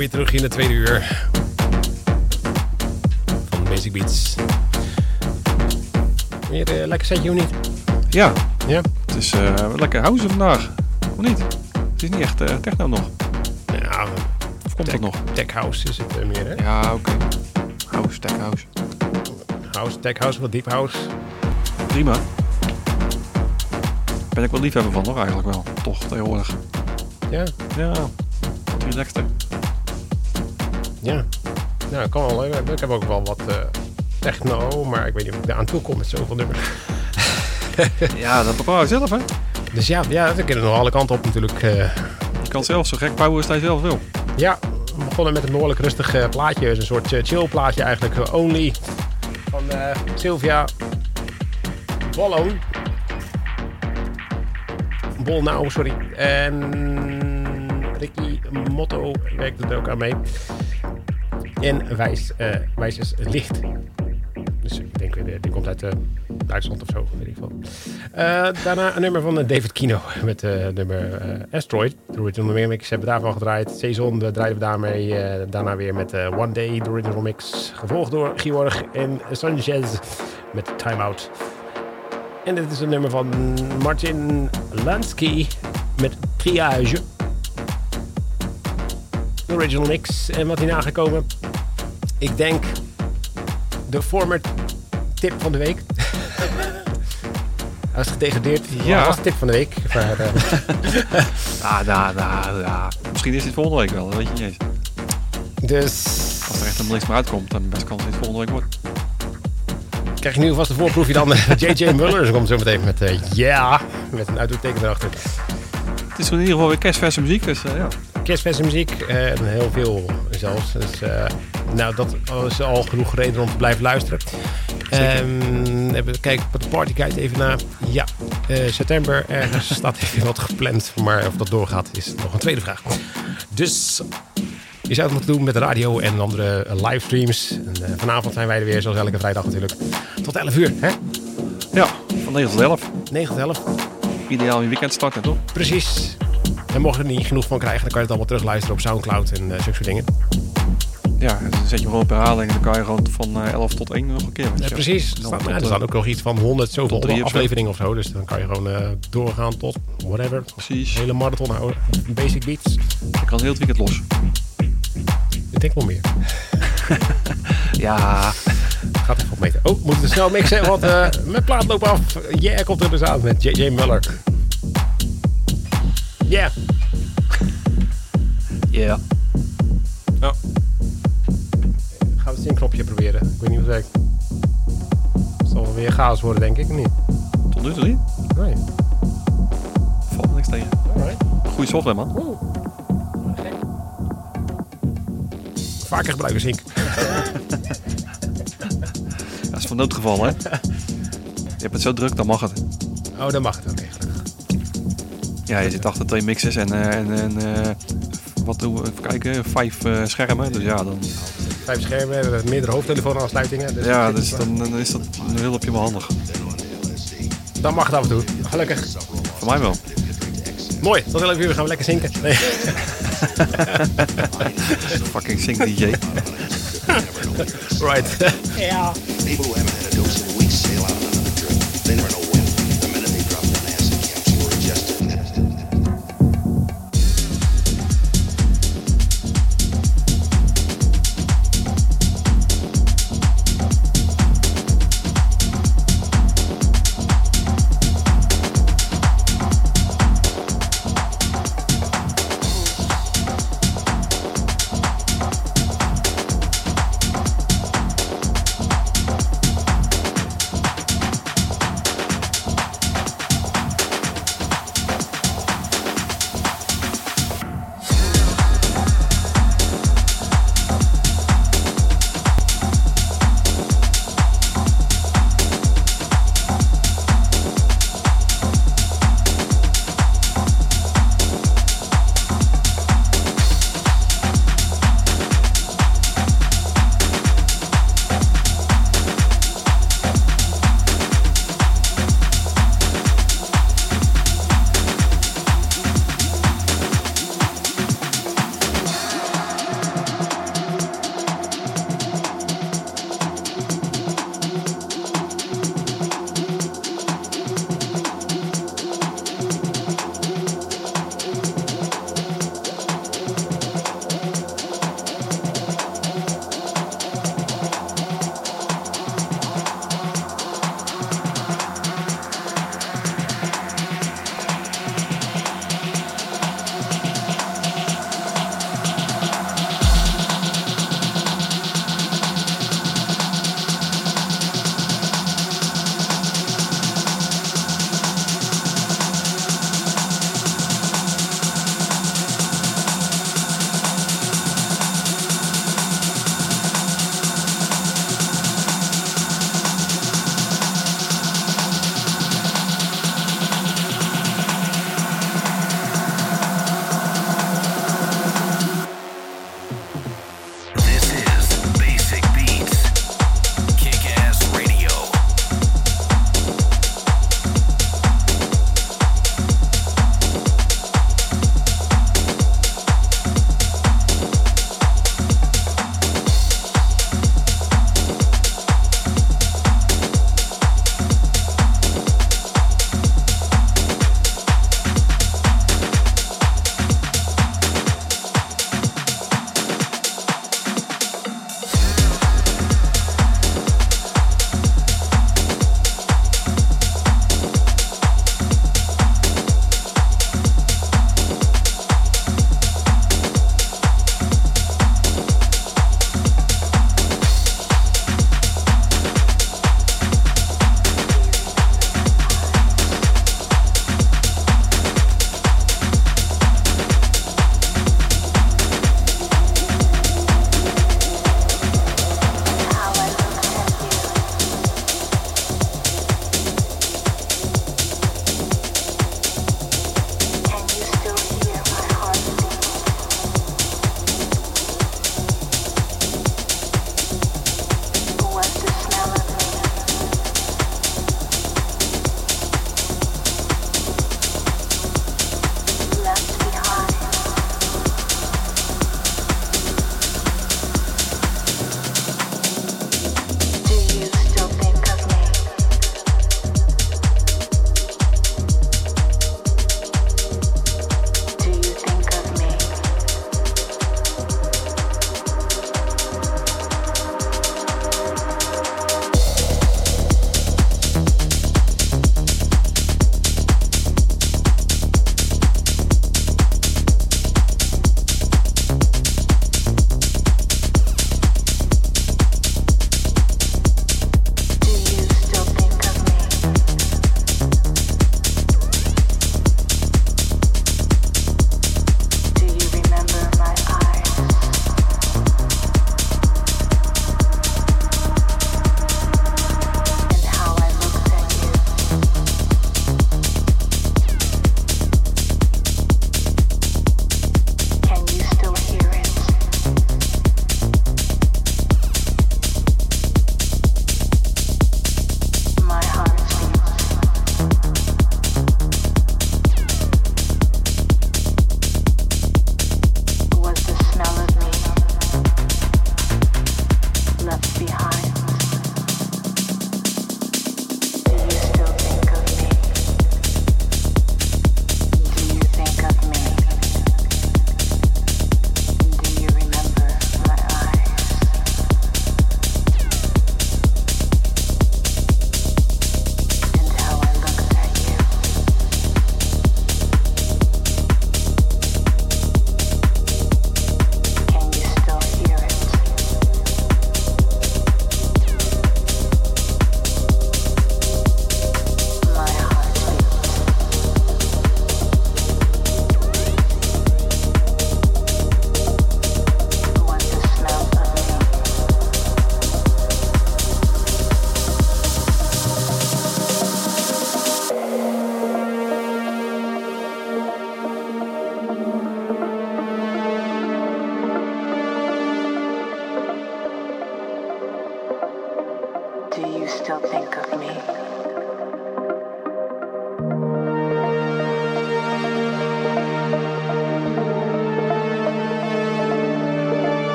Weer terug in de tweede uur van Basic Beats. Weer uh, lekker setje of niet? Ja, Ja? het is eh, lekker house vandaag. Of niet? Het is niet echt eh, techno nog. Ja, Of komt het nog? tech house is het eh, meer, hè? Ja, oké. House, tech house. House, tech house, wat deep house. Prima. Ben ik wel liefhebber van, nog eigenlijk wel. Toch, tegenwoordig. Ja, Ja, wat relaxter. Ja. Nou, kan wel. Ik heb ook wel wat eh, techno, maar ik weet niet of ik daar aan toe kom met zoveel nummers. Ja, dat bepaal je zelf, hè. Dus ja, ja we kunnen nog alle kanten op natuurlijk. eh. Je kan zelf zo gek bouwen als hij zelf wil. ja, we begonnen met een behoorlijk rustig eh, plaatje. Een soort chill plaatje eigenlijk. Only van Sylvia Bolloon. Bol nou, sorry. En Ricky Motto werkte er ook aan mee. En Wijs, eh Wijs is licht. Dus ik denk, weer, die komt uit eh, Duitsland of zo, ik veel. Eh, daarna een nummer van eh, David Kino met eh, nummer eh, Asteroid. De original remix hebben we daarvan gedraaid. Saison eh, draaiden we daarmee. eh, daarna weer met eh, One Day, de original mix. Gevolgd door Georg en Sanchez met Time Out. En dit is een nummer van Martin Lansky met Triage. Original mix. En wat hierna gekomen. Ik denk de former tip van de week. Hij is gedegradeerd. Ja. Dat was de tip van de week. Maar, eh, Ja, ja, ja, ja. Misschien is dit volgende week wel, dat weet je niet eens. dus Als er echt een niks meer uitkomt, dan best kans dat dit volgende week wordt. krijg je nu vast een voorproefje dan met J.J. Muller. Ze komt zo meteen met eh, ja, met een uitroepteken erachter. Het is in ieder geval weer kerstverse muziek, dus eh, ja. Kerstverse muziek eh, en heel veel zelfs. Dus eh, nou, dat is al genoeg reden om te blijven luisteren. Ehm, even kijken op de partyguide even na. Ja, eh, september ergens staat even wat gepland. Maar of dat doorgaat is nog een tweede vraag. Dus je zou het moeten doen met de radio en andere livestreams. En, eh, vanavond zijn wij er weer, zoals elke vrijdag natuurlijk. Tot 11 uur, hè? Ja, van 9 tot 11. 9 tot 11. Ideaal je weekend starten, toch? Precies. En mocht je er niet genoeg van krijgen, dan kan je het allemaal terugluisteren op Soundcloud en uh, zulke soort dingen. Ja, dan zet je hem gewoon op herhaling en dan kan je gewoon van eh, 11 tot 1 nog een keer. Ja, precies. Er Dan ja, er eh, staan ook nog iets van 100 zoveel drie afleveringen of zo. Dus dan kan je gewoon eh, doorgaan tot whatever. Precies. Hele marathon houden. Basic beats. Je kan heel het weekend los. Ik denk wel meer. Ja. Gaat even opmeten. Oh, moeten we snel mixen, want eh, mijn plaat loopt af. Yeah, komt er dus aan met J.J. Muller. Yeah. Ja. Oh. Het zinknopje proberen. Ik weet niet hoe het werkt. Het zal wel weer chaos worden, denk ik. of Niet? Tot nu toe niet. Nee. Valt niks tegen. Alright. Goeie software, man. Oeh. Gek. Vaker gebruiken zink. Dat is van noodgeval, hè. Je hebt het zo druk, dan mag het. Oh, dan mag het. Oké, gelukkig. Ja, je zit achter twee mixers en, eh, en, en eh, wat doen we? Even kijken, vijf eh, schermen. Dus ja, dan, Vijf schermen, eh, meerdere hoofdtelefoonaansluitingen. Dus ja, dus dan, dan is dat een heel op je wel handig. Dan mag het af en toe. Gelukkig. Voor mij wel. Mooi. Tot 11 uur gaan we lekker zinken. Nee. Fucking sing DJ. Right. ja.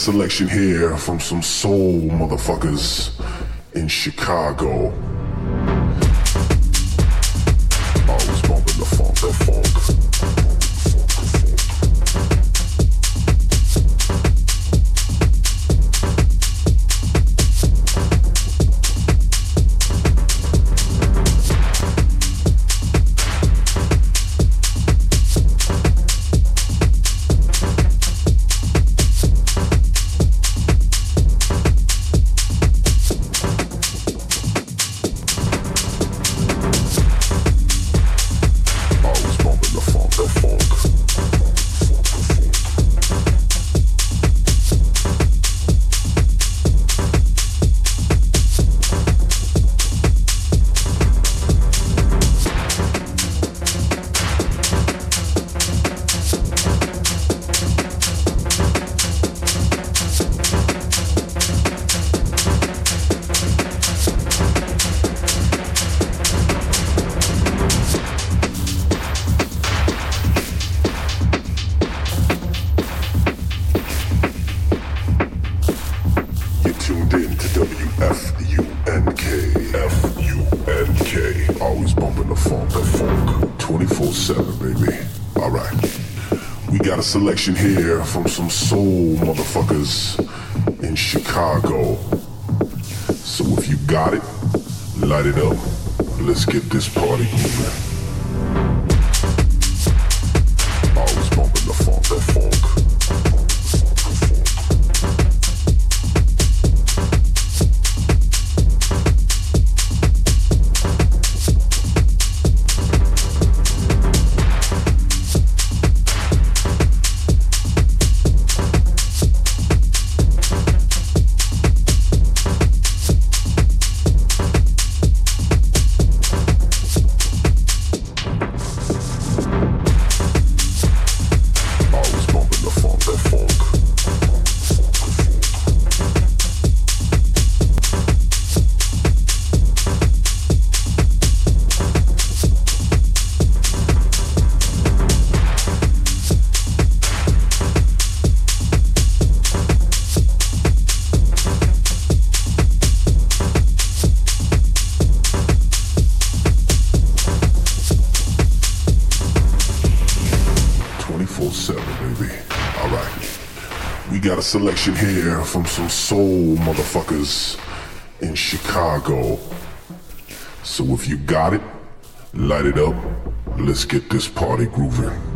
Selection here from some soul motherfuckers in Chicago. Selection here from some soul motherfuckers in Chicago. So if you got it, light it up. Let's get this party moving. Selection here from some soul motherfuckers in Chicago. So if you got it, light it up. Let's get this party grooving.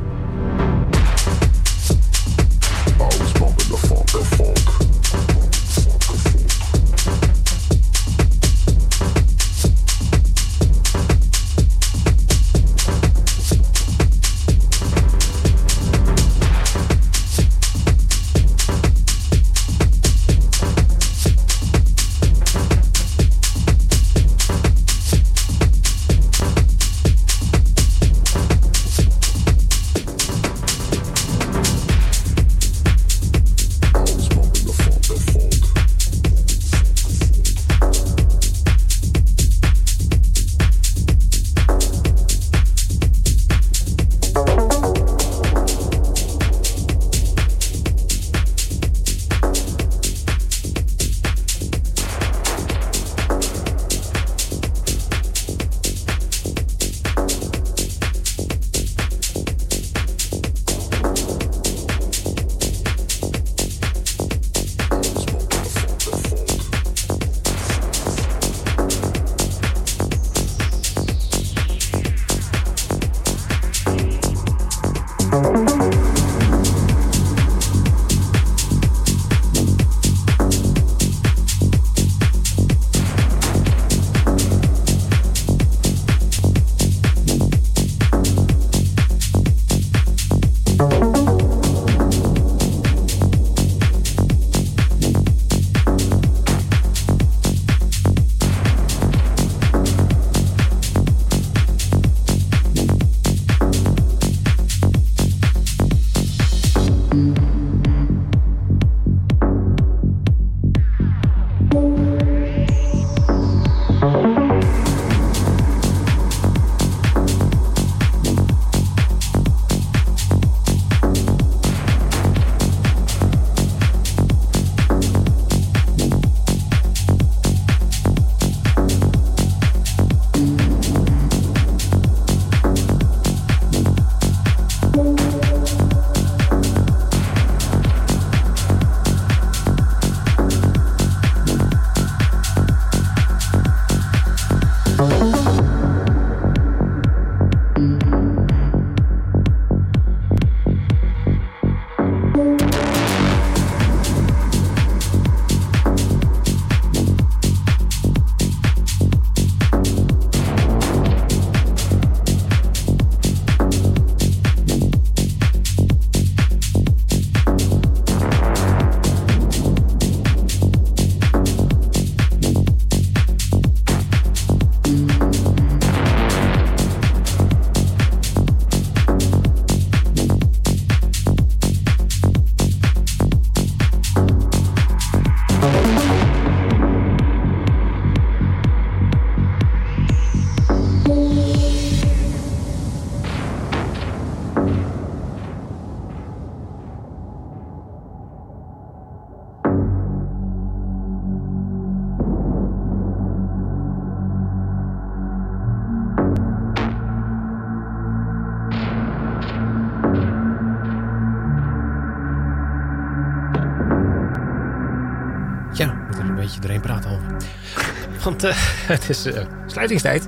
Want eh, het is eh, sluitingstijd.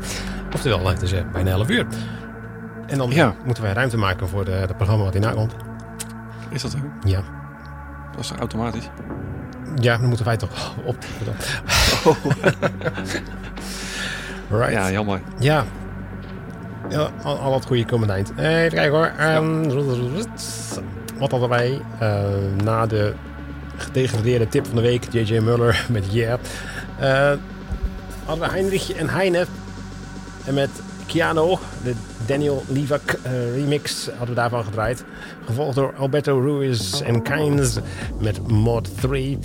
Oftewel, het is eh, bijna 11 uur. En dan Ja. moeten wij ruimte maken voor de, het programma wat hierna komt. Is dat zo? Ja. Dat is toch automatisch? Ja, dan moeten wij toch op. right. Ja, jammer. Ja. ja al, al het goede komend eind. Even kijken hoor. Ehm, wat hadden wij na de gedegradeerde tip van de week? JJ Muller met Yeah. Hadden we Heinrich en Heine. En met Keanu, de Daniel Livak eh, remix, hadden we daarvan gedraaid. Gevolgd door Alberto Ruiz en Kynes met Mod 3.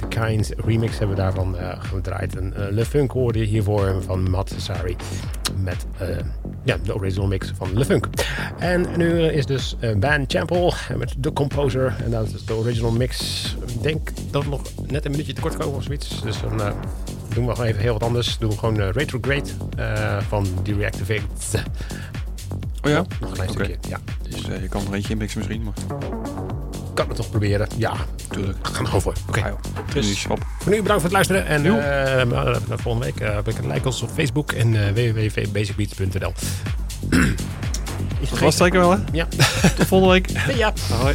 De Kynes remix hebben we daarvan eh, gedraaid. En eh, Le Funk hoorde hiervoor van Matt Sari. Met ja, de original mix van Le Funk. En nu is dus Ban Champel met The Composer. En dat is de original mix. Ik denk dat we nog net een minuutje tekort komen of zoiets. Dus dan doen we gewoon even heel wat anders. Doen we gewoon eh, Retrograde eh, van The Reactivate. Oh ja? Nog een klein Oké. stukje. Ja, Dus eh, je kan er eentje inmixen misschien, maar kan het toch proberen. Ja, tuurlijk. we gaan er gewoon voor. Oké. Joh. Dus- Dus. Voor nu bedankt voor het luisteren. En eh, uh, volgende week uh, like ons op Facebook en uh, www.basicbeats.nl. Dat was het zeker wel, hè? Ja. Tot volgende week. ja. Hoi.